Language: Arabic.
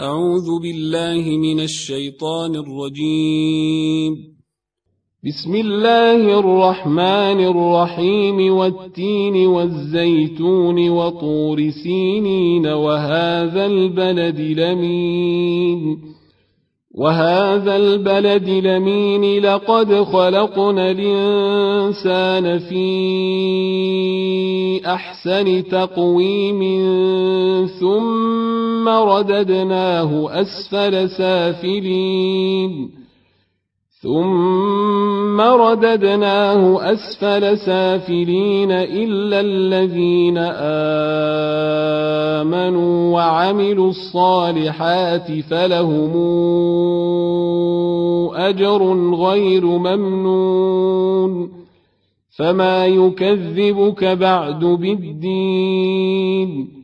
أعوذ بالله من الشيطان الرجيم. بسم الله الرحمن الرحيم. والتين والزيتون وطور سينين. وهذا البلد لمين؟ وهذا البلد لمين؟ لقد خلقنا الإنسان في أحسن تقويم ثم رددناه أسفل سافلين. ثم رددناه أسفل سافلين إلا الذين آمنوا وعملوا الصالحات فلهم أجر غير ممنون. فما يكذبك بعد بالدين.